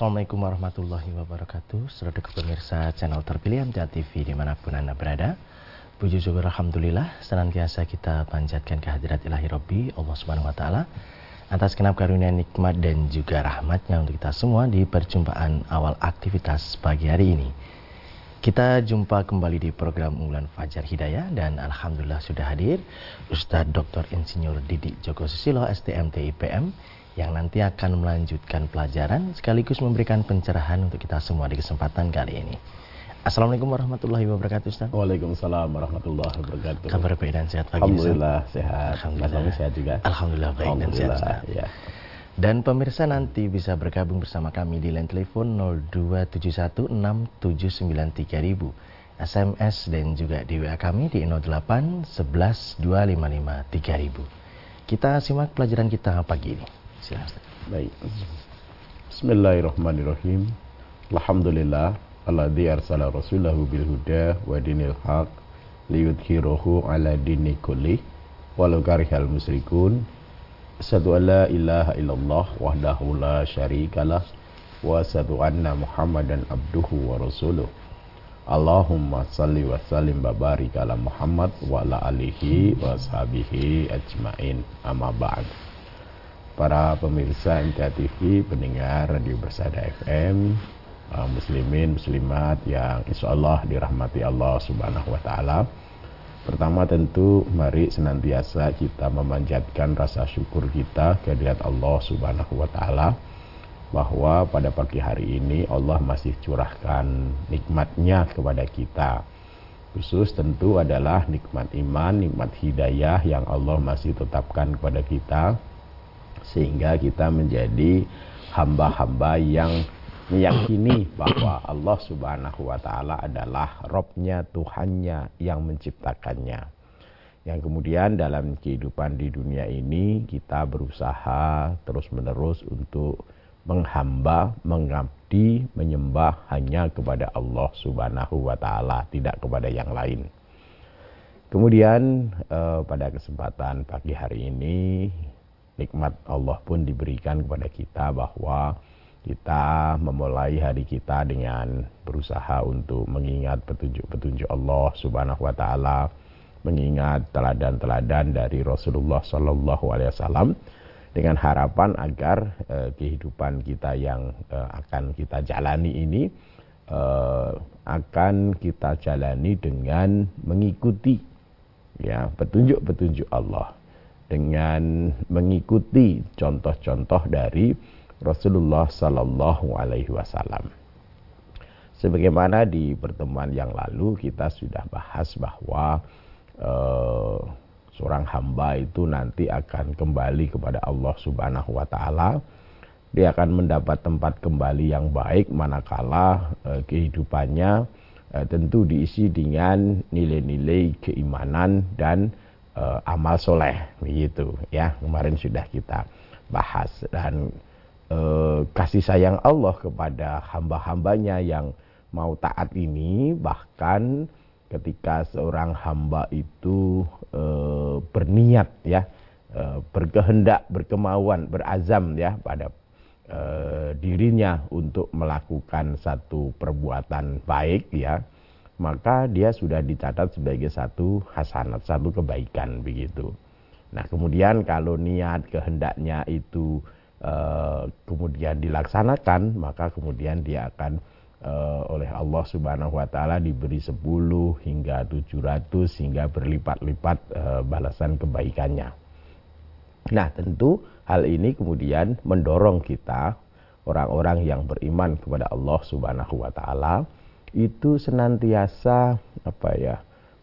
Assalamualaikum warahmatullahi wabarakatuh Saudara pemirsa channel terpilih MTA TV di mana pun Anda berada Puji syukur Alhamdulillah Senantiasa kita panjatkan kehadirat ilahi Rabbi Allah subhanahu wa ta'ala Atas kenap karunia nikmat dan juga rahmatnya untuk kita semua Di perjumpaan awal aktivitas pagi hari ini kita jumpa kembali di program unggulan Fajar Hidayah dan Alhamdulillah sudah hadir Ustadz Dr. Insinyur Didik Joko Susilo STMT IPM yang nanti akan melanjutkan pelajaran sekaligus memberikan pencerahan untuk kita semua di kesempatan kali ini. Assalamualaikum warahmatullahi wabarakatuh Ustaz. Waalaikumsalam warahmatullahi wabarakatuh. Kabar baik dan sehat pagi Alhamdulillah Ustaz. sehat. Alhamdulillah. Mas sehat juga. Alhamdulillah baik Alhamdulillah, dan sehat Ustaz. Ya. Dan pemirsa nanti bisa bergabung bersama kami di line telepon 02716793000, SMS dan juga di WA kami di 08 11 255 3000. Kita simak pelajaran kita pagi ini. Silahkan. Baik. Bismillahirrahmanirrahim. Alhamdulillah alladzi arsala rasulahu bil huda wa dinil haq liyudhhirahu ala dini kulli walau karihal musyrikun Asyhadu an la ilaha illallah wahdahu la syarikalah wa asyhadu anna Muhammadan abduhu wa rasuluh. Allahumma salli wa sallim babarik ala Muhammad wa ala alihi wa sahbihi ajmain. Amma ba'd. Para pemirsa MTA TV, pendengar Radio Bersada FM, uh, muslimin, muslimat yang insya Allah dirahmati Allah Subhanahu wa taala. Pertama tentu mari senantiasa kita memanjatkan rasa syukur kita kehadirat Allah Subhanahu wa taala bahwa pada pagi hari ini Allah masih curahkan nikmatnya kepada kita. Khusus tentu adalah nikmat iman, nikmat hidayah yang Allah masih tetapkan kepada kita sehingga kita menjadi hamba-hamba yang meyakini bahwa Allah Subhanahu wa taala adalah Robnya, Tuhannya yang menciptakannya. Yang kemudian dalam kehidupan di dunia ini kita berusaha terus-menerus untuk menghamba, mengabdi, menyembah hanya kepada Allah Subhanahu wa taala, tidak kepada yang lain. Kemudian eh, pada kesempatan pagi hari ini nikmat Allah pun diberikan kepada kita bahwa kita memulai hari kita dengan berusaha untuk mengingat petunjuk-petunjuk Allah Subhanahu wa taala, mengingat teladan-teladan dari Rasulullah sallallahu alaihi wasallam dengan harapan agar eh, kehidupan kita yang eh, akan kita jalani ini eh, akan kita jalani dengan mengikuti ya petunjuk-petunjuk Allah dengan mengikuti contoh-contoh dari Rasulullah Sallallahu Alaihi Wasallam. Sebagaimana di pertemuan yang lalu kita sudah bahas bahwa uh, seorang hamba itu nanti akan kembali kepada Allah Subhanahu Wa Taala. Dia akan mendapat tempat kembali yang baik manakala uh, kehidupannya uh, tentu diisi dengan nilai-nilai keimanan dan uh, amal soleh begitu ya. Kemarin sudah kita bahas. Dan eh, kasih sayang Allah kepada hamba-hambanya yang mau taat ini. Bahkan ketika seorang hamba itu eh, berniat ya eh, berkehendak berkemauan berazam ya pada dirinya untuk melakukan satu perbuatan baik ya maka dia sudah dicatat sebagai satu hasanat satu kebaikan begitu nah kemudian kalau niat kehendaknya itu Eh, kemudian dilaksanakan maka kemudian dia akan uh, oleh Allah Subhanahu wa taala diberi 10 hingga 700 hingga berlipat-lipat uh, balasan kebaikannya. Nah, tentu hal ini kemudian mendorong kita orang-orang yang beriman kepada Allah Subhanahu wa taala itu senantiasa apa ya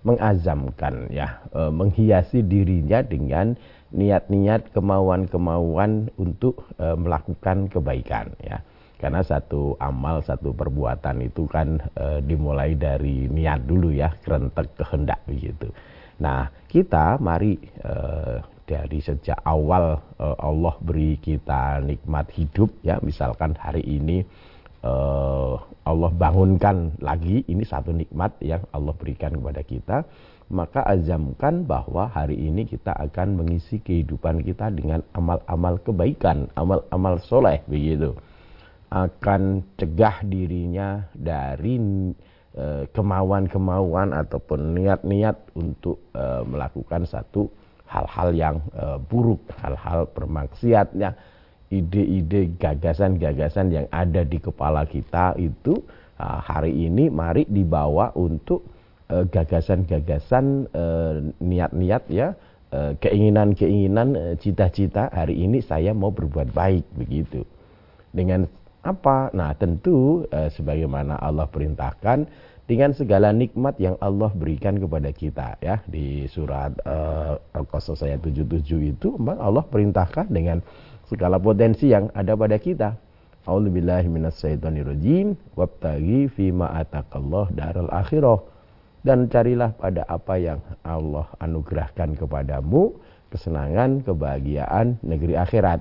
mengazamkan ya e, menghiasi dirinya dengan niat-niat kemauan-kemauan untuk e, melakukan kebaikan ya. Karena satu amal satu perbuatan itu kan e, dimulai dari niat dulu ya kerentek kehendak begitu. Nah kita mari e, dari sejak awal e, Allah beri kita nikmat hidup ya. Misalkan hari ini uh, Allah bangunkan lagi. Ini satu nikmat yang Allah berikan kepada kita. Maka azamkan bahwa hari ini kita akan mengisi kehidupan kita dengan amal-amal kebaikan amal-amal soleh begitu. Akan cegah dirinya dari eh, kemauan-kemauan ataupun niat-niat untuk uh, melakukan satu hal-hal yang uh, buruk, hal-hal bermaksiatnya, ide-ide, gagasan-gagasan yang ada di kepala kita itu uh, hari ini mari dibawa untuk gagasan-gagasan niat-niat ya keinginan-keinginan cita-cita. Hari ini saya mau berbuat baik begitu. Dengan apa? Nah, tentu eh, sebagaimana Allah perintahkan dengan segala nikmat yang Allah berikan kepada kita ya. Di surat uh, Al-Qasas ayat 77 itu Allah perintahkan dengan segala potensi yang ada pada kita. A'udzubillahi wabtaghi fima atakallah daral akhirah dan carilah pada apa yang Allah anugerahkan kepadamu kesenangan, kebahagiaan negeri akhirat.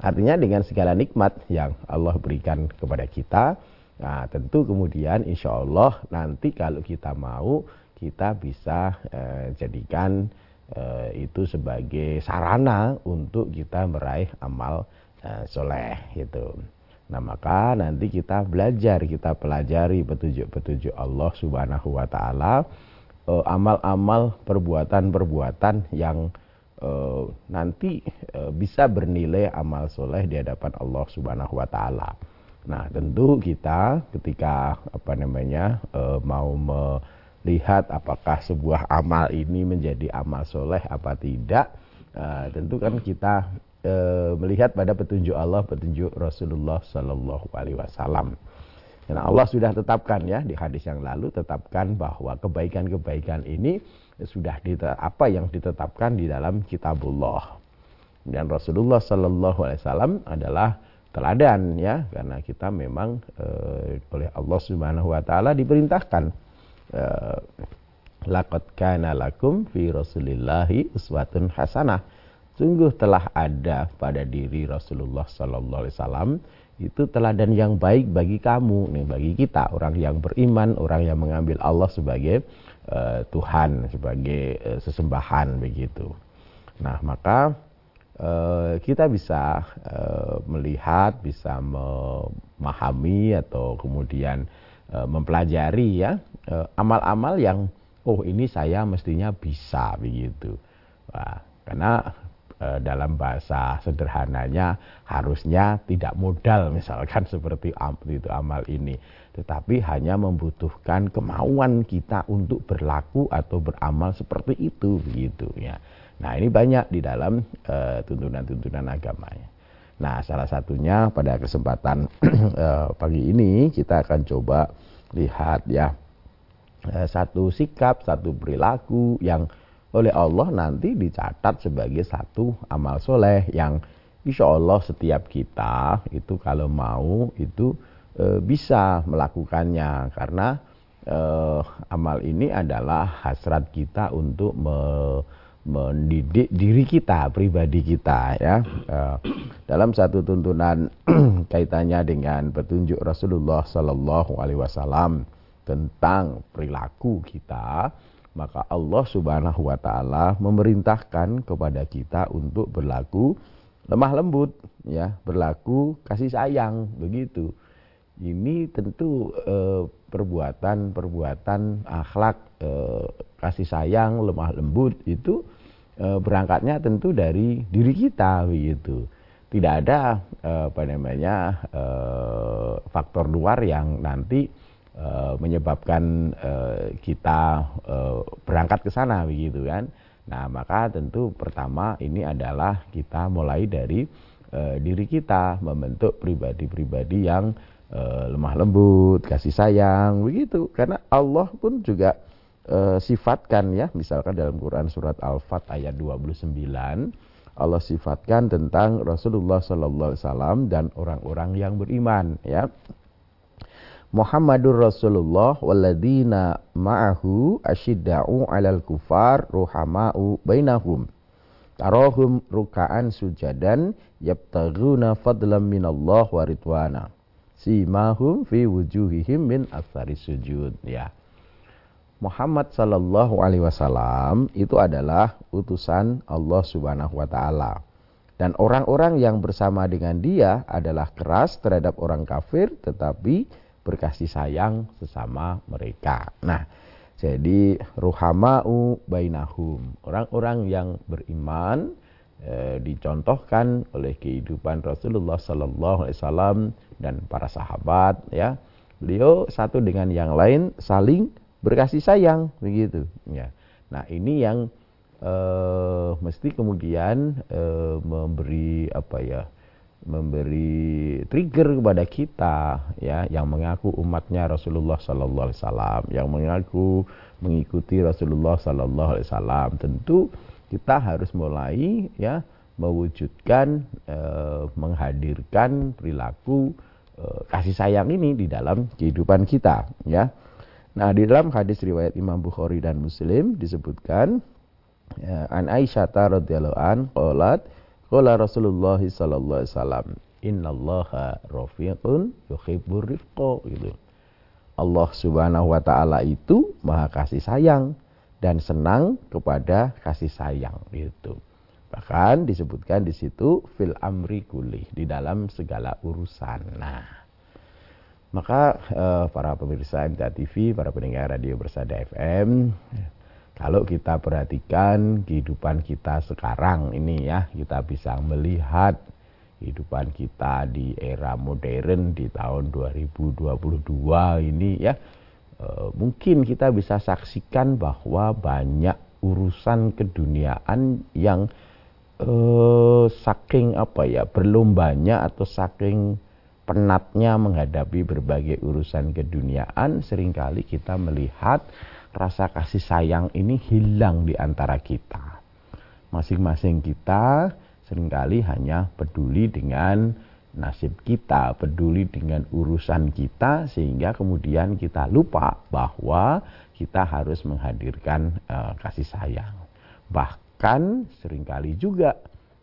Artinya dengan segala nikmat yang Allah berikan kepada kita, nah tentu kemudian insya Allah nanti kalau kita mau kita bisa eh, jadikan itu sebagai sarana untuk kita meraih amal eh, soleh gitu. Nah maka nanti kita belajar, kita pelajari petunjuk-petunjuk Allah Subhanahu Wa Taala, eh, amal-amal perbuatan-perbuatan yang nanti bisa bernilai amal soleh di hadapan Allah Subhanahu Wa Taala. Nah tentu kita ketika apa namanya mau melihat apakah sebuah amal ini menjadi amal soleh apa tidak, uh, tentu kan kita uh, melihat pada petunjuk Allah, petunjuk Rasulullah Sallallahu Alaihi Wasallam. Karena Allah sudah tetapkan ya di hadis yang lalu tetapkan bahwa kebaikan-kebaikan ini sudah apa yang ditetapkan di dalam kitabullah. Dan Rasulullah Sallallahu Alaihi Wasallam adalah teladan ya karena kita memang e, oleh Allah Subhanahu Wa Taala diperintahkan e, Laqad kana lakum fi Rasulillahi uswatun hasanah. Sungguh telah ada pada diri Rasulullah sallallahu alaihi wasallam itu teladan yang baik bagi kamu nih bagi kita orang yang beriman orang yang mengambil Allah sebagai uh, Tuhan sebagai uh, sesembahan begitu nah maka uh, kita bisa uh, melihat bisa memahami atau kemudian uh, mempelajari ya amal-amal uh, yang oh ini saya mestinya bisa begitu. Wah, karena Eh, dalam bahasa sederhananya harusnya tidak modal misalkan seperti itu amal ini. Tetapi hanya membutuhkan kemauan kita untuk berlaku atau beramal seperti itu begitu ya. Nah ini banyak di dalam eh, tuntunan-tuntunan uh, agamanya nah salah satunya pada kesempatan uh, pagi ini kita akan coba lihat ya uh, satu sikap satu perilaku yang oleh Allah nanti dicatat sebagai satu amal soleh yang insya Allah setiap kita itu kalau mau itu e, bisa melakukannya. Karena amal ini adalah hasrat kita untuk me, mendidik diri kita pribadi kita ya e, dalam satu tuntunan kaitannya dengan petunjuk Rasulullah Sallallahu Alaihi Wasallam tentang perilaku kita maka Allah Subhanahu wa taala memerintahkan kepada kita untuk berlaku lemah lembut ya, berlaku kasih sayang begitu. Ini tentu perbuatan-perbuatan akhlak eh, kasih sayang, lemah lembut itu eh, berangkatnya tentu dari diri kita begitu. Tidak ada eh, apa namanya eh, faktor luar yang nanti Eh, menyebabkan uh, kita uh, berangkat ke sana begitu kan. Nah, maka tentu pertama ini adalah kita mulai dari uh, diri kita membentuk pribadi-pribadi yang uh, lemah lembut, kasih sayang begitu. Karena Allah pun juga uh, sifatkan ya, misalkan dalam Quran surat Al-Fat ayat 29 Allah sifatkan tentang Rasulullah Sallallahu Alaihi dan orang-orang yang beriman ya. Muhammadur Rasulullah waladina ma'ahu asyidda'u 'alal kufar ruhama'u bainahum. Tarahum ruka'an sujadan yabtaghuna fadlan minallah wa ridwana simahum fi wujuhihim min athari sujud ya Muhammad sallallahu alaihi wasallam itu adalah utusan Allah Subhanahu wa taala Dan orang-orang yang bersama dengan dia adalah keras terhadap orang kafir tetapi berkasih sayang sesama mereka. Nah, jadi ruhama'u bainahum, orang-orang yang beriman e, dicontohkan oleh kehidupan Rasulullah sallallahu alaihi wasallam dan para sahabat ya. Beliau satu dengan yang lain saling berkasih sayang begitu ya. Nah, ini yang uh, mesti kemudian uh, memberi apa ya memberi trigger kepada kita ya yang mengaku umatnya Rasulullah Sallallahu Alaihi Wasallam yang mengaku mengikuti Rasulullah Sallallahu Alaihi Wasallam tentu kita harus mulai ya mewujudkan eh, menghadirkan perilaku eh, kasih sayang ini di dalam kehidupan kita ya. Nah di dalam hadis riwayat Imam Bukhari dan Muslim disebutkan Ya, an Aisyah radhiyallahu an qalat qala Rasulullah sallallahu alaihi wasallam innallaha rafiqun yuhibbur rifqa gitu. Allah Subhanahu wa taala itu Maha kasih sayang dan senang kepada kasih sayang gitu. Bahkan disebutkan di situ fil amri kulih di dalam segala urusan. Nah, maka eh, para pemirsa MTA TV, para pendengar radio Bersada FM, kalau kita perhatikan kehidupan kita sekarang ini ya, kita bisa melihat kehidupan kita di era modern di tahun 2022 ini ya. E, mungkin kita bisa saksikan bahwa banyak urusan keduniaan yang e, saking apa ya, berlombanya atau saking penatnya menghadapi berbagai urusan keduniaan sering kali kita melihat rasa kasih sayang ini hilang di antara kita. Masing-masing kita sering kali hanya peduli dengan nasib kita, peduli dengan urusan kita sehingga kemudian kita lupa bahwa kita harus menghadirkan uh, kasih sayang. Bahkan sering kali juga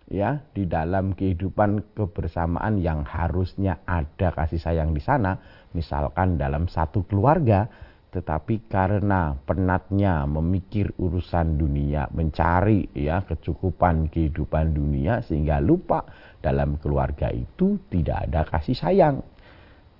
ya di dalam kehidupan kebersamaan yang harusnya ada kasih sayang di sana, misalkan dalam satu keluarga tetapi karena penatnya memikir urusan dunia, mencari ya kecukupan kehidupan dunia sehingga lupa dalam keluarga itu tidak ada kasih sayang.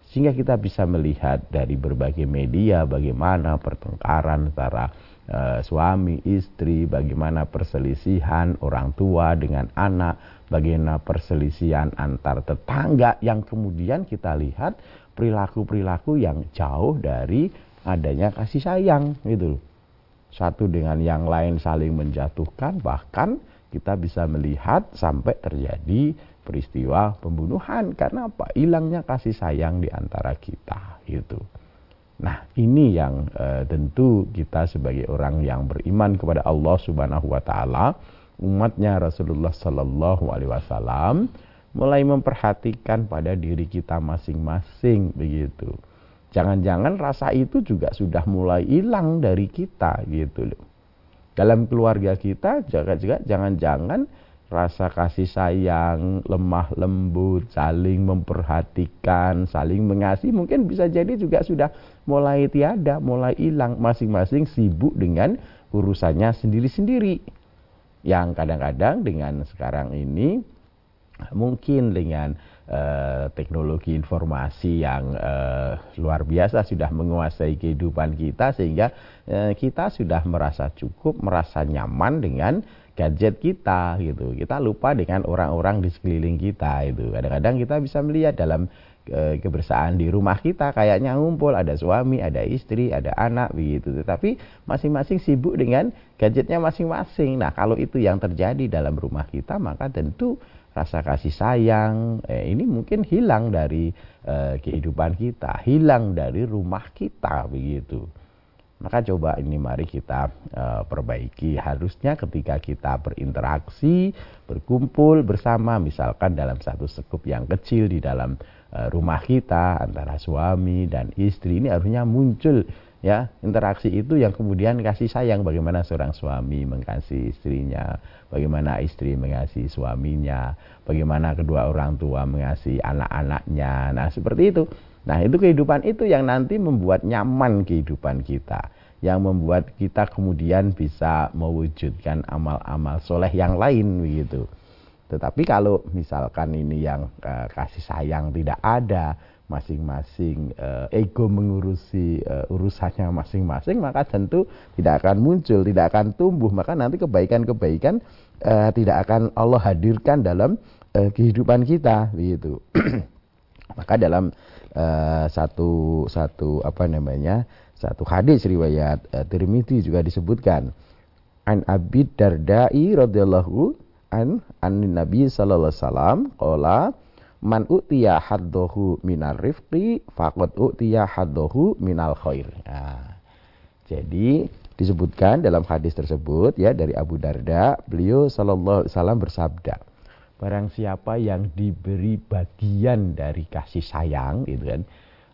Sehingga kita bisa melihat dari berbagai media bagaimana pertengkaran antara uh, suami, istri, bagaimana perselisihan orang tua dengan anak, bagaimana perselisihan antar tetangga yang kemudian kita lihat perilaku-perilaku yang jauh dari adanya kasih sayang gitu Satu dengan yang lain saling menjatuhkan bahkan kita bisa melihat sampai terjadi peristiwa pembunuhan karena apa? Hilangnya kasih sayang di antara kita gitu. Nah, ini yang e, tentu kita sebagai orang yang beriman kepada Allah Subhanahu wa taala, umatnya Rasulullah sallallahu alaihi wasallam mulai memperhatikan pada diri kita masing-masing begitu. Jangan-jangan rasa itu juga sudah mulai hilang dari kita gitu loh. Dalam keluarga kita juga jangan-jangan rasa kasih sayang, lemah lembut, saling memperhatikan, saling mengasihi mungkin bisa jadi juga sudah mulai tiada, mulai hilang, masing-masing sibuk dengan urusannya sendiri-sendiri. Yang kadang-kadang dengan sekarang ini mungkin dengan uh, teknologi informasi yang uh, luar biasa sudah menguasai kehidupan kita sehingga uh, kita sudah merasa cukup, merasa nyaman dengan gadget kita gitu. Kita lupa dengan orang-orang di sekeliling kita itu. Kadang-kadang kita bisa melihat dalam kebersamaan di rumah kita kayaknya ngumpul ada suami, ada istri, ada anak begitu. Tetapi masing-masing sibuk dengan gadgetnya masing-masing. Nah, kalau itu yang terjadi dalam rumah kita maka tentu rasa kasih sayang eh, ini mungkin hilang dari eh, kehidupan kita, hilang dari rumah kita begitu. Maka coba ini mari kita uh, perbaiki. Harusnya ketika kita berinteraksi, berkumpul bersama, misalkan dalam satu sekup yang kecil di dalam uh, rumah kita antara suami dan istri ini harusnya muncul ya interaksi itu yang kemudian kasih sayang. Bagaimana seorang suami mengasihi istrinya bagaimana istri mengasihi suaminya bagaimana kedua orang tua mengasihi anak-anaknya. Nah seperti itu. Nah itu kehidupan itu yang nanti membuat nyaman kehidupan kita yang membuat kita kemudian bisa mewujudkan amal-amal soleh yang lain begitu. Tetapi kalau misalkan ini yang uh, kasih sayang tidak ada, masing-masing uh, ego mengurusi uh, urusannya masing-masing, maka tentu tidak akan muncul, tidak akan tumbuh. Maka nanti kebaikan-kebaikan uh, tidak akan Allah hadirkan dalam uh, kehidupan kita, begitu. maka dalam uh, satu satu apa namanya satu hadis riwayat uh, Tirmidzi juga disebutkan an Abi Dardai radhiyallahu an an Nabi sallallahu alaihi wasallam man utiya haddahu minar rifqi faqad utiya haddahu minal khair. Nah, jadi disebutkan dalam hadis tersebut ya dari Abu Darda, beliau sallallahu alaihi bersabda, barang siapa yang diberi bagian dari kasih sayang gitu kan,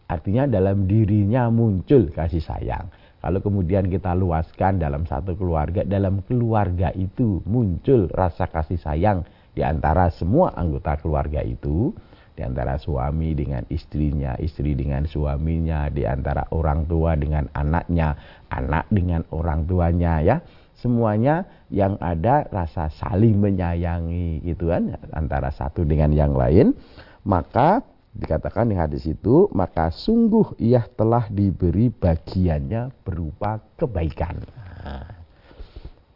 artinya dalam dirinya muncul kasih sayang kalau kemudian kita luaskan dalam satu keluarga, dalam keluarga itu muncul rasa kasih sayang di antara semua anggota keluarga itu, di antara suami dengan istrinya, istri dengan suaminya, di antara orang tua dengan anaknya, anak dengan orang tuanya ya. Semuanya yang ada rasa saling menyayangi gitu kan antara satu dengan yang lain, maka dikatakan di hadis itu maka sungguh ia telah diberi bagiannya berupa kebaikan. Nah,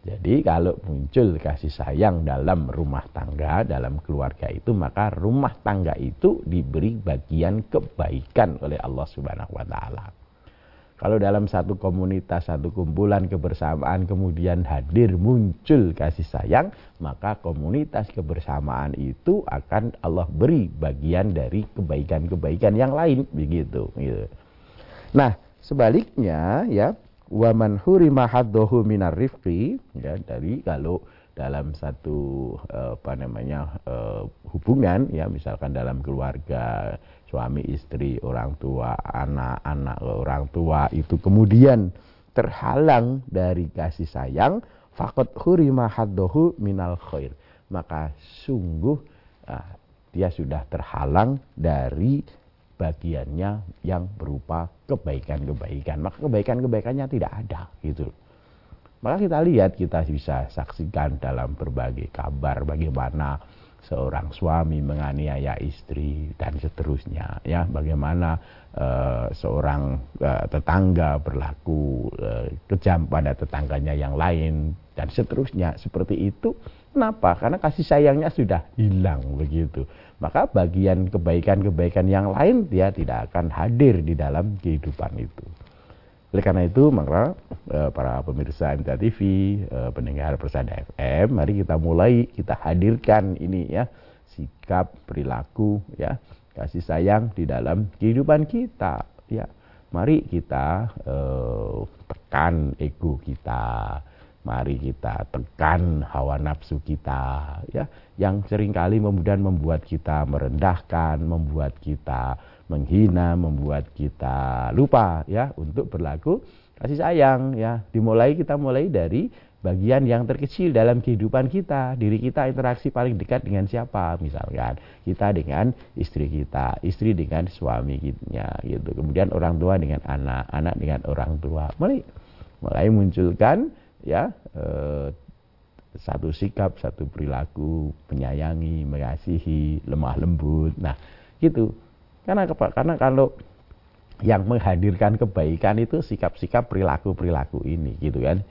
jadi kalau muncul kasih sayang dalam rumah tangga, dalam keluarga itu, maka rumah tangga itu diberi bagian kebaikan oleh Allah Subhanahu wa taala. Kalau dalam satu komunitas, satu kumpulan kebersamaan kemudian hadir muncul kasih sayang, maka komunitas kebersamaan itu akan Allah beri bagian dari kebaikan-kebaikan yang lain begitu. Gitu. Nah, sebaliknya ya, waman hurima haddohu minar rifqi ya dari kalau dalam satu apa namanya eh, hubungan ya misalkan dalam keluarga suami istri, orang tua, anak-anak orang tua itu kemudian terhalang dari kasih sayang, fakot hurima haddohu minal khair. Maka sungguh uh, dia sudah terhalang dari bagiannya yang berupa kebaikan-kebaikan. Maka kebaikan-kebaikannya tidak ada gitu. Maka kita lihat, kita bisa saksikan dalam berbagai kabar bagaimana seorang suami menganiaya istri dan seterusnya ya bagaimana uh, seorang uh, tetangga berlaku uh, kejam pada tetangganya yang lain dan seterusnya seperti itu kenapa karena kasih sayangnya sudah hilang begitu maka bagian kebaikan-kebaikan yang lain dia tidak akan hadir di dalam kehidupan itu oleh karena itu, maka e, para pemirsa MTA TV, e, pendengar Persada FM, mari kita mulai kita hadirkan ini ya sikap, perilaku, ya kasih sayang di dalam kehidupan kita. Ya, mari kita e, tekan ego kita, mari kita tekan hawa nafsu kita, ya yang sering kali kemudian membuat kita merendahkan, membuat kita menghina, membuat kita lupa ya untuk berlaku kasih sayang ya. Dimulai kita mulai dari bagian yang terkecil dalam kehidupan kita. Diri kita interaksi paling dekat dengan siapa? Misalkan kita dengan istri kita, istri dengan suami kita gitu. Kemudian orang tua dengan anak, anak dengan orang tua. Mulai mulai munculkan ya eh, satu sikap, satu perilaku, menyayangi, mengasihi, lemah lembut. Nah, gitu karena karena kalau yang menghadirkan kebaikan itu sikap-sikap perilaku-perilaku ini gitu kan.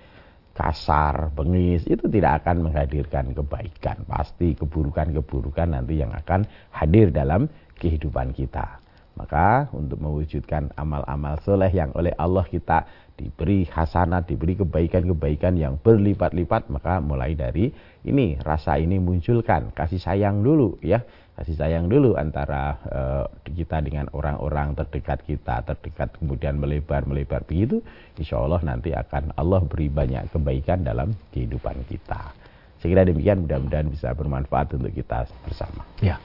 Kasar, bengis itu tidak akan menghadirkan kebaikan. Pasti keburukan-keburukan nanti yang akan hadir dalam kehidupan kita. Maka untuk mewujudkan amal-amal soleh yang oleh Allah kita diberi hasanat, diberi kebaikan-kebaikan yang berlipat-lipat, maka mulai dari ini rasa ini munculkan. Kasih sayang dulu ya. Kasih sayang dulu antara uh, kita dengan orang-orang terdekat kita terdekat kemudian melebar melebar begitu insya Allah nanti akan Allah beri banyak kebaikan dalam kehidupan kita. Saya kira demikian mudah-mudahan bisa bermanfaat untuk kita bersama. Ya.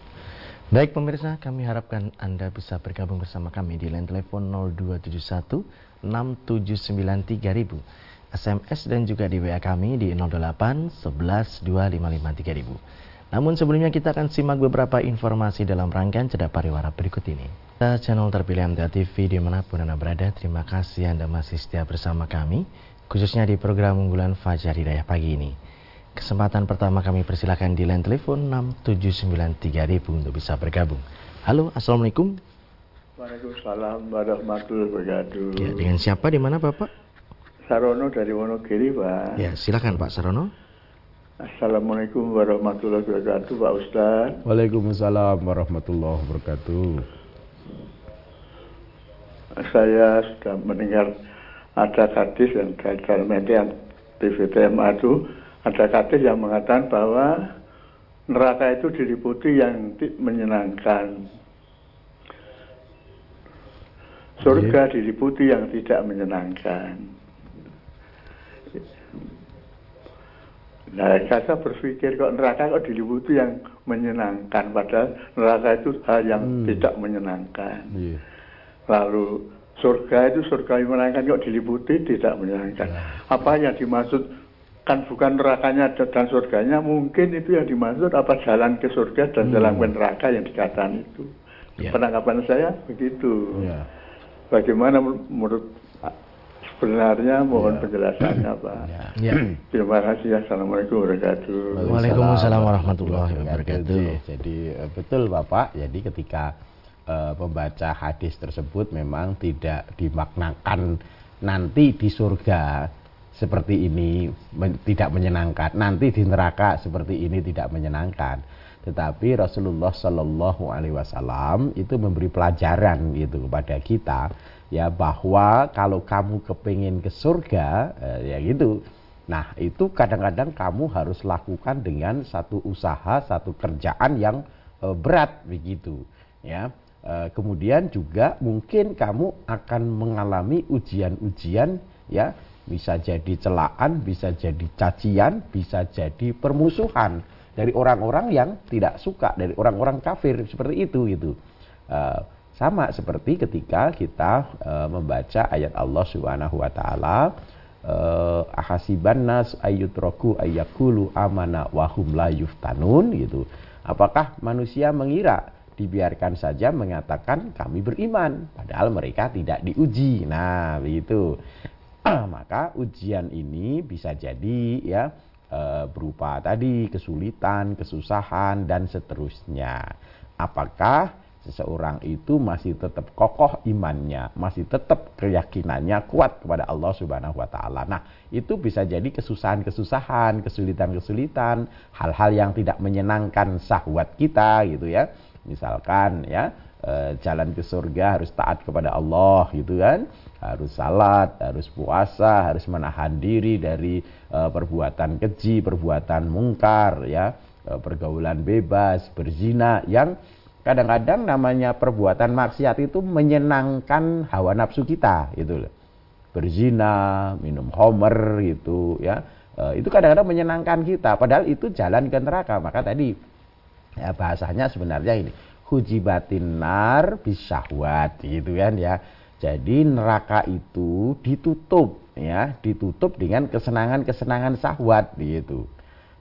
Baik pemirsa, kami harapkan Anda bisa bergabung bersama kami di line telepon 0271 6793000, SMS dan juga di WA kami di 08 11 255 3000. Namun sebelumnya kita akan simak beberapa informasi dalam rangkaian cerita pariwara berikut ini. Channel terpilih MTA TV di mana pun Anda berada, terima kasih Anda masih setia bersama kami, khususnya di program unggulan Fajar Hidayah pagi ini. Kesempatan pertama kami persilakan di line telepon 6793000 untuk bisa bergabung. Halo, Assalamualaikum. Waalaikumsalam warahmatullahi wabarakatuh. Ya, dengan siapa di mana Bapak? Sarono dari Wonogiri, Pak. Ya, silakan Pak Sarono. Assalamualaikum warahmatullahi wabarakatuh, Pak Ustaz. Waalaikumsalam warahmatullahi wabarakatuh. Saya sudah mendengar ada hadis yang dalam yang TVTMA itu ada hadis yang mengatakan bahwa neraka itu diliputi yang menyenangkan. Surga diliputi yang tidak menyenangkan. Nah, saya berpikir kok neraka kok diliputi yang menyenangkan, padahal neraka itu hal yang hmm. tidak menyenangkan. Yeah. Lalu surga itu surga yang menyenangkan kok diliputi tidak menyenangkan. Yeah. Apa yang dimaksud kan bukan nerakanya dan surganya, mungkin itu yang dimaksud apa jalan ke surga dan hmm. jalan ke neraka yang dikatakan itu. Yeah. Penanggapan saya begitu. Yeah. Bagaimana menurut sebenarnya mohon ya. penjelasannya Pak. Ya. Terima kasih. Assalamualaikum warahmatullahi wabarakatuh. Waalaikumsalam warahmatullahi wabarakatuh. Jadi eh, betul Bapak. Jadi ketika uh, membaca hadis tersebut memang tidak dimaknakan nanti di surga seperti ini men tidak menyenangkan, nanti di neraka seperti ini tidak menyenangkan. Tetapi Rasulullah Shallallahu Alaihi Wasallam itu memberi pelajaran gitu kepada kita ya bahwa kalau kamu kepingin ke surga eh, ya gitu. Nah itu kadang-kadang kamu harus lakukan dengan satu usaha, satu kerjaan yang eh, berat begitu ya. Eh, kemudian juga mungkin kamu akan mengalami ujian-ujian ya bisa jadi celaan, bisa jadi cacian, bisa jadi permusuhan dari orang-orang yang tidak suka dari orang-orang kafir seperti itu gitu. Uh, sama seperti ketika kita uh, membaca ayat Allah Subhanahu wa taala uh, ahasiban nas ayyutraku ayyakulu amana wahum la yuftanun gitu. Apakah manusia mengira dibiarkan saja mengatakan kami beriman padahal mereka tidak diuji? Nah begitu. Maka ujian ini bisa jadi ya Eh, berupa tadi kesulitan, kesusahan dan seterusnya. Apakah seseorang itu masih tetap kokoh imannya, masih tetap keyakinannya kuat kepada Allah Subhanahu wa taala. Nah, itu bisa jadi kesusahan-kesusahan, kesulitan-kesulitan, hal-hal yang tidak menyenangkan syahwat kita gitu ya. Misalkan ya, e, jalan ke surga harus taat kepada Allah gitu kan harus salat, harus puasa, harus menahan diri dari uh, perbuatan keji, perbuatan mungkar, ya, uh, pergaulan bebas, berzina yang kadang-kadang namanya perbuatan maksiat itu menyenangkan hawa nafsu kita, gitu loh. Berzina, minum homer gitu, ya. Uh, itu kadang-kadang menyenangkan kita, padahal itu jalan ke neraka. Maka tadi ya, bahasanya sebenarnya ini hujibatin nar bisyahwat gitu kan ya jadi neraka itu ditutup ya, ditutup dengan kesenangan-kesenangan syahwat gitu.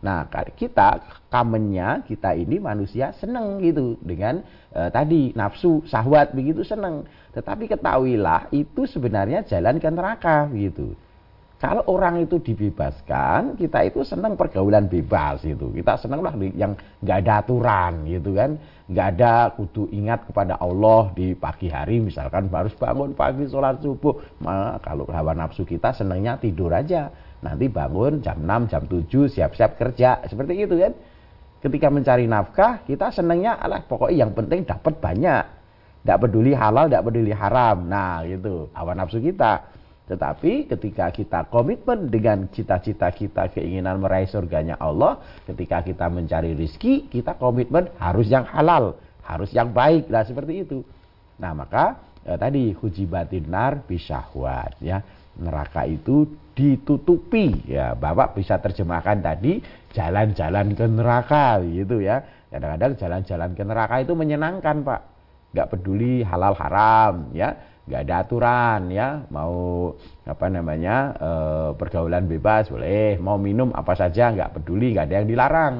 Nah, kita kamennya kita ini manusia seneng gitu dengan e, tadi nafsu syahwat begitu seneng. Tetapi ketahuilah itu sebenarnya jalan ke neraka gitu. Kalau orang itu dibebaskan, kita itu senang pergaulan bebas itu. Kita senang lah yang nggak ada aturan gitu kan. Nggak ada kudu ingat kepada Allah di pagi hari misalkan harus bangun pagi sholat subuh. Nah, kalau hawa nafsu kita senangnya tidur aja. Nanti bangun jam 6, jam 7 siap-siap kerja. Seperti itu kan. Ketika mencari nafkah, kita senangnya alah pokoknya yang penting dapat banyak. Tidak peduli halal, tidak peduli haram. Nah gitu, hawa nafsu kita. Tetapi ketika kita komitmen dengan cita-cita kita, keinginan meraih surganya Allah, ketika kita mencari rizki, kita komitmen harus yang halal, harus yang baik, lah seperti itu. Nah maka eh, tadi hujibatin nar bisyahwat ya. Neraka itu ditutupi ya. Bapak bisa terjemahkan tadi jalan-jalan ke neraka gitu ya. Kadang-kadang jalan-jalan ke neraka itu menyenangkan pak. Nggak peduli halal haram ya nggak ada aturan ya mau apa namanya e, pergaulan bebas boleh mau minum apa saja nggak peduli nggak ada yang dilarang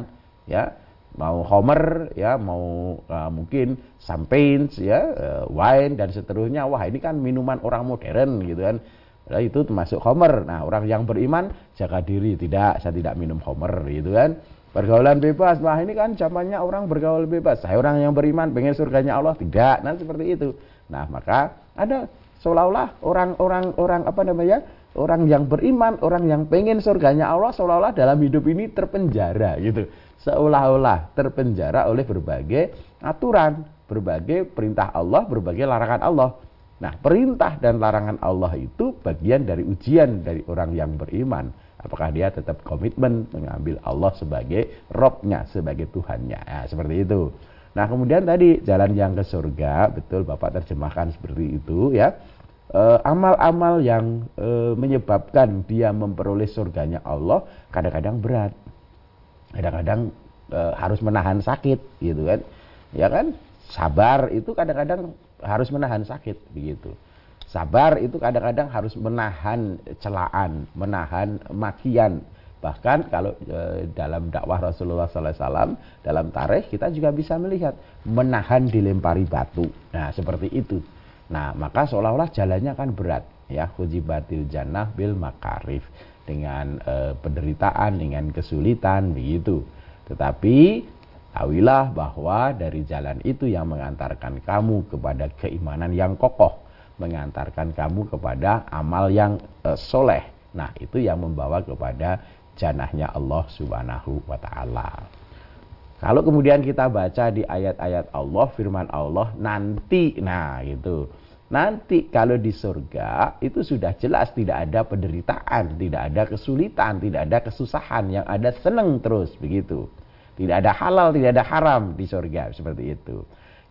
ya mau homer ya mau e, mungkin champagne ya e, wine dan seterusnya wah ini kan minuman orang modern gitu kan Nah, itu termasuk homer. Nah, orang yang beriman jaga diri, tidak, saya tidak minum homer, gitu kan. Pergaulan bebas, wah ini kan zamannya orang bergaul bebas. Saya orang yang beriman pengen surganya Allah, tidak. Nah, seperti itu. Nah, maka ada seolah-olah orang-orang orang apa namanya? Orang yang beriman, orang yang pengen surganya Allah seolah-olah dalam hidup ini terpenjara gitu. Seolah-olah terpenjara oleh berbagai aturan, berbagai perintah Allah, berbagai larangan Allah. Nah, perintah dan larangan Allah itu bagian dari ujian dari orang yang beriman. Apakah dia tetap komitmen mengambil Allah sebagai robnya, sebagai Tuhannya. Ya, seperti itu. Nah, kemudian tadi jalan yang ke surga, betul Bapak terjemahkan seperti itu ya. Eh, amal-amal e, yang e, menyebabkan dia memperoleh surganya Allah kadang-kadang berat. Kadang-kadang e, harus menahan sakit gitu kan. Ya kan? Sabar itu kadang-kadang harus menahan sakit begitu. Sabar itu kadang-kadang harus menahan celaan, menahan makian. Bahkan kalau e, dalam dakwah Rasulullah SAW dalam tarikh kita juga bisa melihat menahan dilempari batu. Nah seperti itu. Nah maka seolah-olah jalannya kan berat ya hujibatil jannah bil makarif dengan e, penderitaan, dengan kesulitan begitu. Tetapi Tahuilah bahwa dari jalan itu yang mengantarkan kamu kepada keimanan yang kokoh, mengantarkan kamu kepada amal yang e, soleh. Nah, itu yang membawa kepada janahnya Allah Subhanahu wa taala. Kalau kemudian kita baca di ayat-ayat Allah, firman Allah nanti, nah gitu. Nanti kalau di surga itu sudah jelas tidak ada penderitaan, tidak ada kesulitan, tidak ada kesusahan, yang ada senang terus begitu. Tidak ada halal, tidak ada haram di surga seperti itu.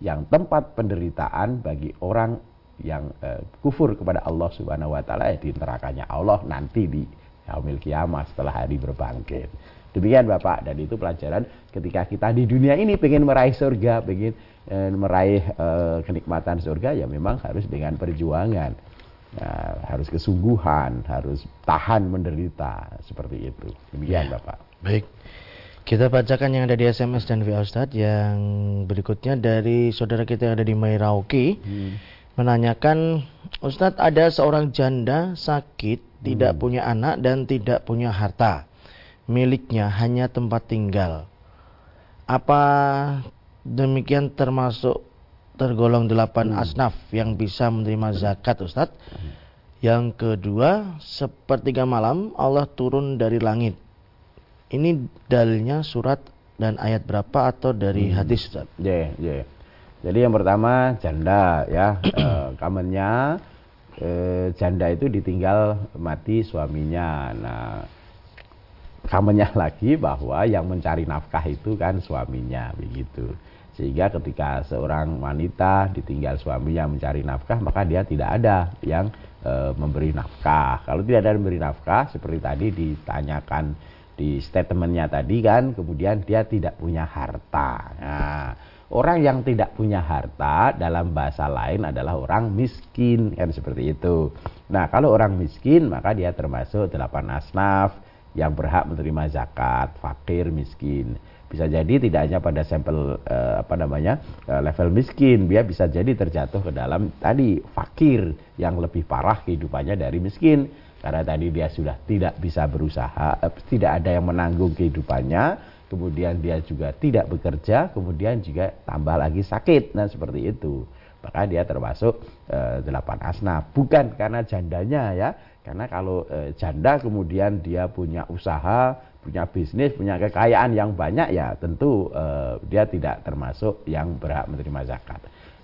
Yang tempat penderitaan bagi orang yang uh, kufur kepada Allah Subhanahu wa taala ya di nerakanya Allah nanti di yaumil kiamat setelah hari berbangkit. Demikian Bapak dan itu pelajaran ketika kita di dunia ini pengen meraih surga, pengen eh, meraih eh, kenikmatan surga ya memang harus dengan perjuangan. Nah, harus kesungguhan, harus tahan menderita seperti itu. Demikian ya. Bapak. Baik. Kita bacakan yang ada di SMS dan via Ustadz yang berikutnya dari saudara kita yang ada di Merauke hmm. Menanyakan Ustadz ada seorang janda sakit hmm. tidak punya anak dan tidak punya harta miliknya hanya tempat tinggal apa demikian termasuk tergolong delapan hmm. asnaf yang bisa menerima zakat Ustadz hmm. yang kedua sepertiga malam Allah turun dari langit ini dalilnya surat dan ayat berapa atau dari hmm. hadis Ustaz? Yeah, yeah. Jadi yang pertama janda ya, e, kamennya e, janda itu ditinggal mati suaminya. Nah, kamennya lagi bahwa yang mencari nafkah itu kan suaminya begitu. Sehingga ketika seorang wanita ditinggal suaminya mencari nafkah, maka dia tidak ada yang e, memberi nafkah. Kalau tidak ada yang memberi nafkah, seperti tadi ditanyakan di statementnya tadi kan kemudian dia tidak punya harta nah, orang yang tidak punya harta dalam bahasa lain adalah orang miskin kan seperti itu. Nah kalau orang miskin maka dia termasuk delapan asnaf yang berhak menerima zakat fakir miskin. Bisa jadi tidak hanya pada sampel eh, apa namanya eh, level miskin. Dia bisa jadi terjatuh ke dalam tadi fakir yang lebih parah kehidupannya dari miskin. Karena tadi dia sudah tidak bisa berusaha, eh, tidak ada yang menanggung kehidupannya, kemudian dia juga tidak bekerja, kemudian juga tambah lagi sakit, nah seperti itu. Maka dia termasuk eh, delapan asna, bukan karena jandanya ya, karena kalau eh, janda kemudian dia punya usaha, punya bisnis, punya kekayaan yang banyak ya tentu eh, dia tidak termasuk yang berhak menerima zakat.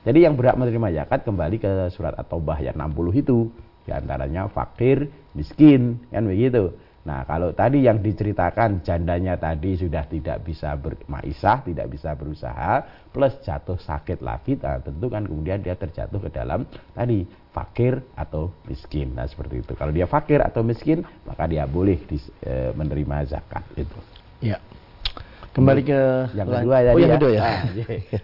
Jadi yang berhak menerima zakat kembali ke surat At-Taubah ayat 60 itu. Di antaranya fakir, miskin, kan begitu. Nah, kalau tadi yang diceritakan jandanya tadi sudah tidak bisa bermaisah, tidak bisa berusaha, plus jatuh sakit lagi, nah, tentu kan kemudian dia terjatuh ke dalam tadi fakir atau miskin. Nah, seperti itu. Kalau dia fakir atau miskin, maka dia boleh di, e, menerima zakat itu. Ya. Kembali ke yang kedua ya. Oh, yang ya. kedua ya. Nah,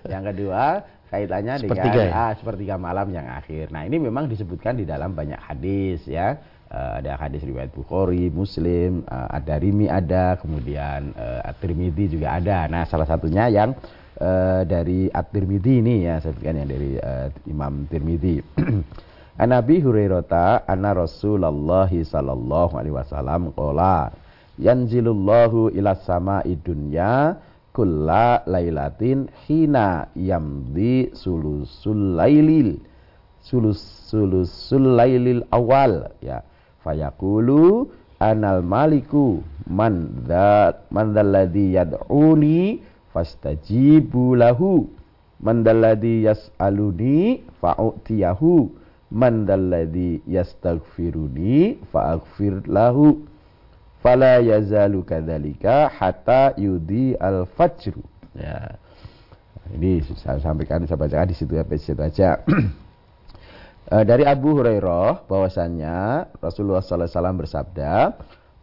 yang kedua kaitannya sepertiga dengan ya? ah, sepertiga malam yang akhir. Nah ini memang disebutkan di dalam banyak hadis ya. Uh, ada hadis riwayat Bukhari, Muslim, uh, ada Rimi ada, kemudian uh, At-Tirmidzi juga ada. Nah salah satunya yang dari At-Tirmidzi ini ya, saya sebutkan yang dari Imam Tirmidzi. Anabi Hurairah anna Rasulullah sallallahu alaihi wasallam qala yanzilullahu ila sama'i dunya kulla lailatin hina yamdi sulusul lailil sulus sulusul lailil awal ya fayaqulu anal maliku man dzat man dzalladzi yad'uni fastajibu lahu. Man dzalladzi yas'aluni fa'utiyahu. Man dalladhi yastaghfiruni fa'aghfir lahu. Fala yazalu kadzalika hatta yudi al fajr ya. Ini saya sampaikan saya bacakan di situ ya situ aja eh, dari Abu Hurairah bahwasannya Rasulullah SAW bersabda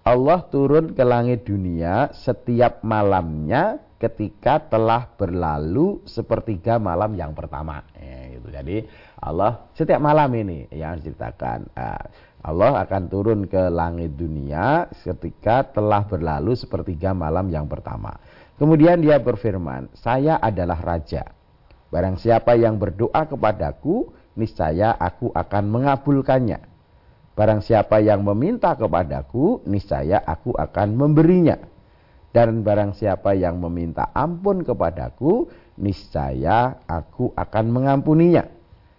Allah turun ke langit dunia setiap malamnya ketika telah berlalu sepertiga malam yang pertama. Ya, gitu. Jadi Allah setiap malam ini yang ceritakan ah, Allah akan turun ke langit dunia ketika telah berlalu sepertiga malam yang pertama. Kemudian dia berfirman, saya adalah raja. Barang siapa yang berdoa kepadaku, niscaya aku akan mengabulkannya. Barang siapa yang meminta kepadaku, niscaya aku akan memberinya. Dan barang siapa yang meminta ampun kepadaku, niscaya aku akan mengampuninya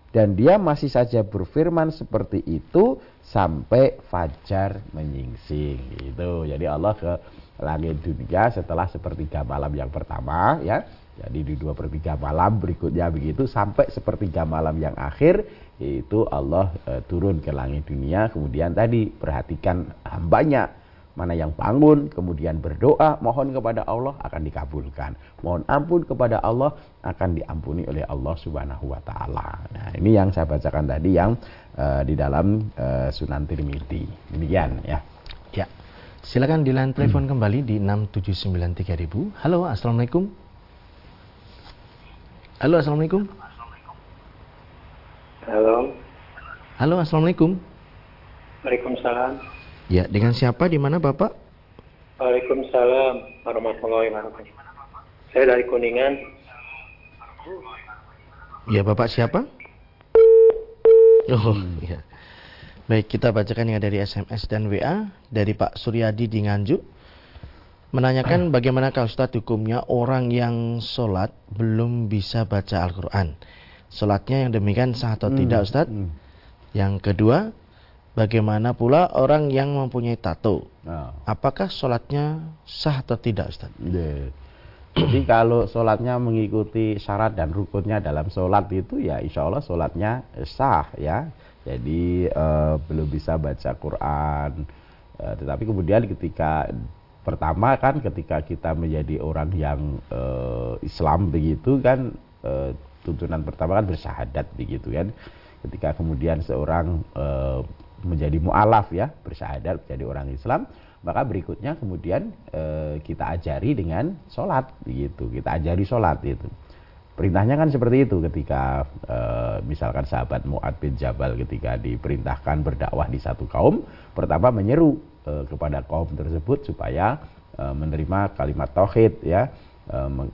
dan dia masih saja berfirman seperti itu sampai fajar menyingsing gitu. Jadi Allah ke langit dunia setelah sepertiga malam yang pertama ya. Jadi di dua per tiga malam berikutnya begitu sampai sepertiga malam yang akhir itu Allah e, turun ke langit dunia. Kemudian tadi perhatikan hambanya mana yang bangun kemudian berdoa mohon kepada Allah akan dikabulkan mohon ampun kepada Allah akan diampuni oleh Allah Subhanahu wa taala. Nah, ini yang saya bacakan tadi yang uh, di dalam uh, Sunan Tirmidzi. Demikian ya. Ya. Silakan di line telepon hmm. kembali di 6793000. Halo, Assalamualaikum. Halo, Assalamualaikum. Halo. Halo, Assalamualaikum. Waalaikumsalam. Ya, dengan siapa di mana Bapak? Waalaikumsalam warahmatullahi wabarakatuh. Saya dari Kuningan. Ya, Bapak siapa? Oh, ya. Baik, kita bacakan yang dari SMS dan WA dari Pak Suryadi di Nganjuk. Menanyakan bagaimana kalau Ustadz hukumnya orang yang sholat belum bisa baca Al-Quran. Sholatnya yang demikian sah atau hmm. tidak Ustadz? Hmm. Yang kedua, Bagaimana pula orang yang mempunyai tato? Nah. Apakah sholatnya sah atau tidak, Ustaz? Yeah. Jadi kalau sholatnya mengikuti syarat dan rukunnya dalam sholat itu ya insya Allah sholatnya sah ya. Jadi eh, belum bisa baca Quran. Eh, tetapi kemudian ketika pertama kan ketika kita menjadi orang yang eh, Islam begitu kan eh, tuntunan pertama kan bersyahadat begitu kan. Ketika kemudian seorang eh, menjadi mualaf ya bersyahadat menjadi orang Islam maka berikutnya kemudian e, kita ajari dengan sholat gitu kita ajari sholat itu perintahnya kan seperti itu ketika e, misalkan sahabat Muad bin Jabal ketika diperintahkan berdakwah di satu kaum pertama menyeru kepada kaum tersebut supaya e, menerima kalimat tauhid ya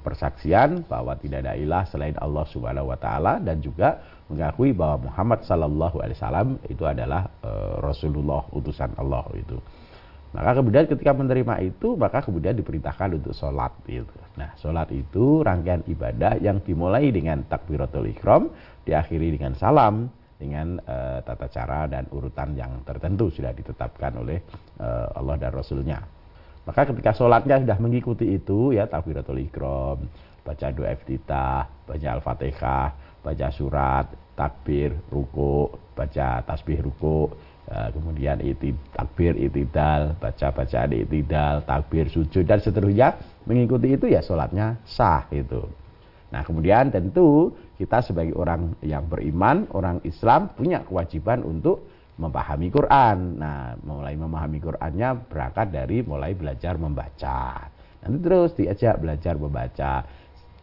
persaksian bahwa tidak ada ilah selain Allah Subhanahu wa taala dan juga mengakui bahwa Muhammad Sallallahu Alaihi Wasallam itu adalah uh, Rasulullah utusan Allah itu. Maka kemudian ketika menerima itu, maka kemudian diperintahkan untuk sholat. Gitu. Nah, sholat itu rangkaian ibadah yang dimulai dengan takbiratul ikhram, diakhiri dengan salam, dengan uh, tata cara dan urutan yang tertentu sudah ditetapkan oleh uh, Allah dan Rasulnya. Maka ketika sholatnya sudah mengikuti itu, ya takbiratul ikhram, baca doa iftitah, baca al-fatihah, baca surat, takbir, ruku, baca tasbih ruku, ya, kemudian iti, takbir, itidal, baca bacaan itidal, takbir, sujud dan seterusnya mengikuti itu ya sholatnya sah itu. Nah kemudian tentu kita sebagai orang yang beriman, orang Islam punya kewajiban untuk memahami Quran. Nah mulai memahami Qurannya berangkat dari mulai belajar membaca. Nanti terus diajak belajar membaca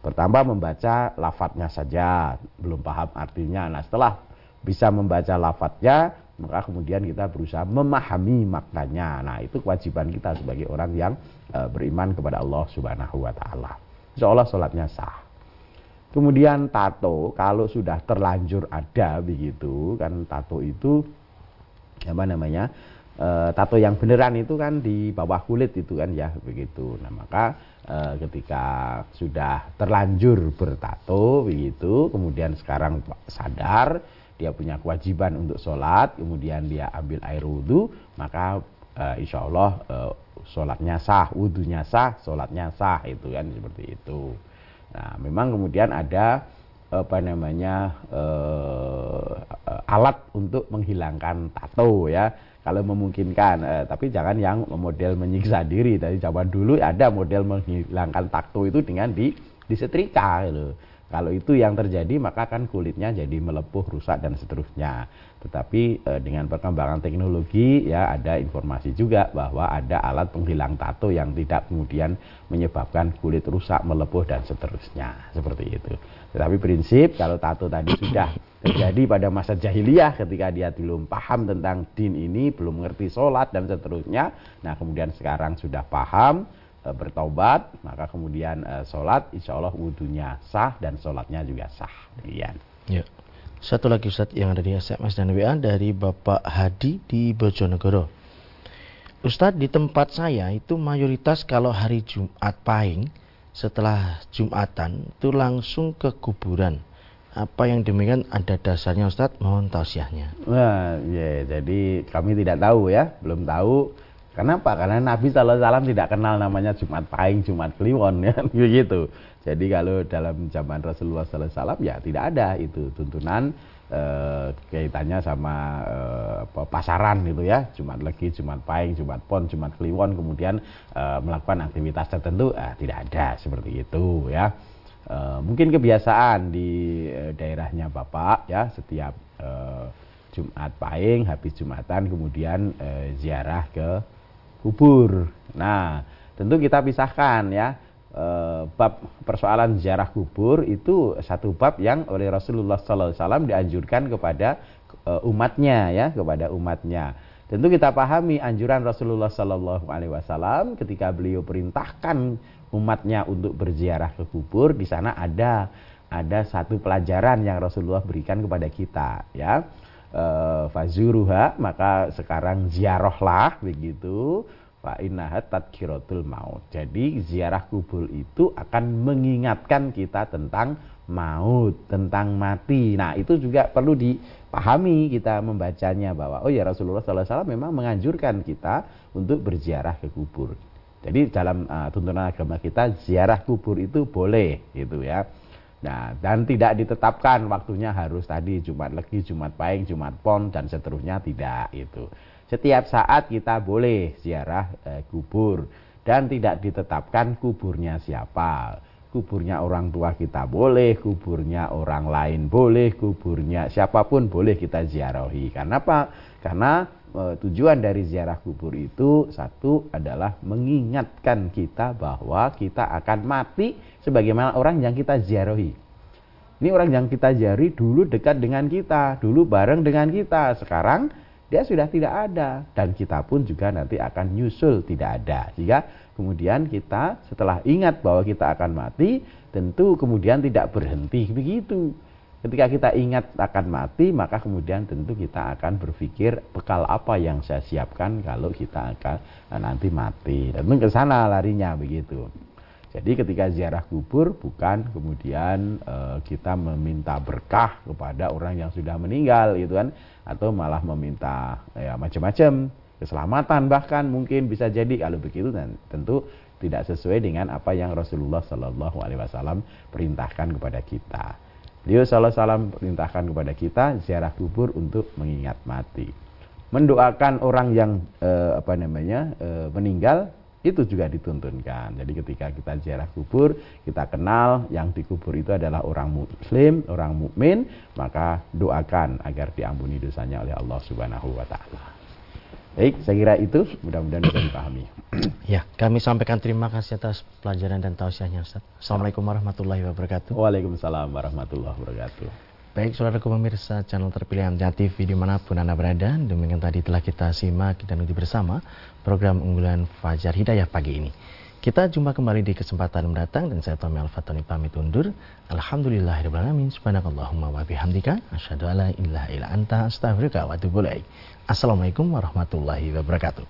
Pertama membaca lafadznya saja, belum paham artinya. Nah setelah bisa membaca lafadznya, maka kemudian kita berusaha memahami maknanya. Nah itu kewajiban kita sebagai orang yang e, beriman kepada Allah Subhanahu Wa Taala. Insya Allah sholatnya sah. Kemudian tato kalau sudah terlanjur ada begitu kan tato itu apa namanya e, tato yang beneran itu kan di bawah kulit itu kan ya begitu. Nah maka e, ketika sudah terlanjur bertato begitu kemudian sekarang sadar dia punya kewajiban untuk sholat kemudian dia ambil air wudhu maka e, insya Allah e, sholatnya sah wudhunya sah sholatnya sah itu kan seperti itu. Nah, memang kemudian ada apa namanya uh, alat untuk menghilangkan tato ya kalau memungkinkan uh, tapi jangan yang model menyiksa diri dari zaman dulu ada model menghilangkan tato itu dengan di disetrika gitu. Kalau itu yang terjadi maka kan kulitnya jadi melepuh, rusak dan seterusnya. Tetapi e, dengan perkembangan teknologi ya ada informasi juga bahwa ada alat penghilang tato yang tidak kemudian menyebabkan kulit rusak, melepuh dan seterusnya. Seperti itu. Tetapi prinsip kalau tato tadi sudah terjadi pada masa jahiliyah ketika dia belum paham tentang din ini, belum mengerti sholat dan seterusnya. Nah kemudian sekarang sudah paham, e, bertobat, maka kemudian e, sholat, insya Allah wudhunya sah dan sholatnya juga sah. Demikian. Ya. Satu lagi Ustaz yang ada di SMS dan WA dari Bapak Hadi di Bojonegoro. Ustadz di tempat saya itu mayoritas kalau hari Jumat Pahing setelah Jumatan itu langsung ke kuburan. Apa yang demikian ada dasarnya Ustadz? Mohon tausiahnya. Nah, ya, jadi kami tidak tahu ya, belum tahu Kenapa? Karena Nabi SAW tidak kenal namanya Jumat Pahing, Jumat Kliwon ya, begitu. Jadi kalau dalam zaman Rasulullah SAW ya tidak ada itu tuntunan eh, kaitannya sama eh, pasaran gitu ya, Jumat Legi, Jumat Pahing, Jumat Pon, Jumat Kliwon, kemudian eh, melakukan aktivitas tertentu, eh, tidak ada seperti itu ya. Eh, mungkin kebiasaan di eh, daerahnya Bapak ya setiap eh, Jumat Pahing habis Jumatan kemudian eh, ziarah ke kubur. Nah, tentu kita pisahkan ya. E, bab persoalan ziarah kubur itu satu bab yang oleh Rasulullah SAW dianjurkan kepada e, umatnya ya, kepada umatnya. Tentu kita pahami anjuran Rasulullah SAW ketika beliau perintahkan umatnya untuk berziarah ke kubur di sana ada ada satu pelajaran yang Rasulullah berikan kepada kita ya uh, fazuruha maka sekarang ziarahlah begitu fa innaha tadkiratul maut. Jadi ziarah kubur itu akan mengingatkan kita tentang maut, tentang mati. Nah, itu juga perlu dipahami kita membacanya bahwa oh ya Rasulullah SAW memang menganjurkan kita untuk berziarah ke kubur. Jadi dalam uh, tuntunan agama kita ziarah kubur itu boleh gitu ya. Nah, dan tidak ditetapkan waktunya harus tadi Jumat Legi, Jumat Pahing, Jumat Pon dan seterusnya tidak itu. Setiap saat kita boleh ziarah eh, kubur dan tidak ditetapkan kuburnya siapa. Kuburnya orang tua kita boleh, kuburnya orang lain boleh, kuburnya siapa pun boleh kita ziarahi. Karena apa? Karena e, tujuan dari ziarah kubur itu satu adalah mengingatkan kita bahwa kita akan mati sebagaimana orang yang kita ziarahi. Ini orang yang kita ziarahi dulu dekat dengan kita, dulu bareng dengan kita. Sekarang dia sudah tidak ada dan kita pun juga nanti akan nyusul tidak ada. Jika kemudian kita setelah ingat bahwa kita akan mati, tentu kemudian tidak berhenti begitu. Ketika kita ingat akan mati, maka kemudian tentu kita akan berpikir bekal apa yang saya siapkan kalau kita akan eh, nanti mati. Dan ke sana larinya begitu. Jadi ketika ziarah kubur bukan kemudian e, kita meminta berkah kepada orang yang sudah meninggal gitu kan? Atau malah meminta ya macam-macam. Keselamatan bahkan mungkin bisa jadi. Kalau begitu dan tentu tidak sesuai dengan apa yang Rasulullah Shallallahu Alaihi Wasallam perintahkan kepada kita. Beliau Sallallahu Alaihi perintahkan kepada kita ziarah kubur untuk mengingat mati, mendoakan orang yang e, apa namanya e, meninggal itu juga dituntunkan. Jadi ketika kita ziarah kubur, kita kenal yang dikubur itu adalah orang muslim, orang mukmin, maka doakan agar diampuni dosanya oleh Allah Subhanahu wa taala. Baik, saya kira itu mudah-mudahan bisa dipahami. Ya, kami sampaikan terima kasih atas pelajaran dan tausiahnya Ustaz. Assalamualaikum warahmatullahi wabarakatuh. Waalaikumsalam warahmatullahi wabarakatuh. Baik, saudara pemirsa channel terpilih Amjad TV di mana pun Anda berada, demikian tadi telah kita simak dan uji bersama program unggulan Fajar Hidayah pagi ini. Kita jumpa kembali di kesempatan mendatang dan saya Tommy Al-Fatani pamit undur. Alhamdulillahirrahmanirrahim. Subhanakallahumma wa bihamdika. Asyhadu an la ilaha illa anta astaghfiruka wa atubu Assalamualaikum warahmatullahi wabarakatuh.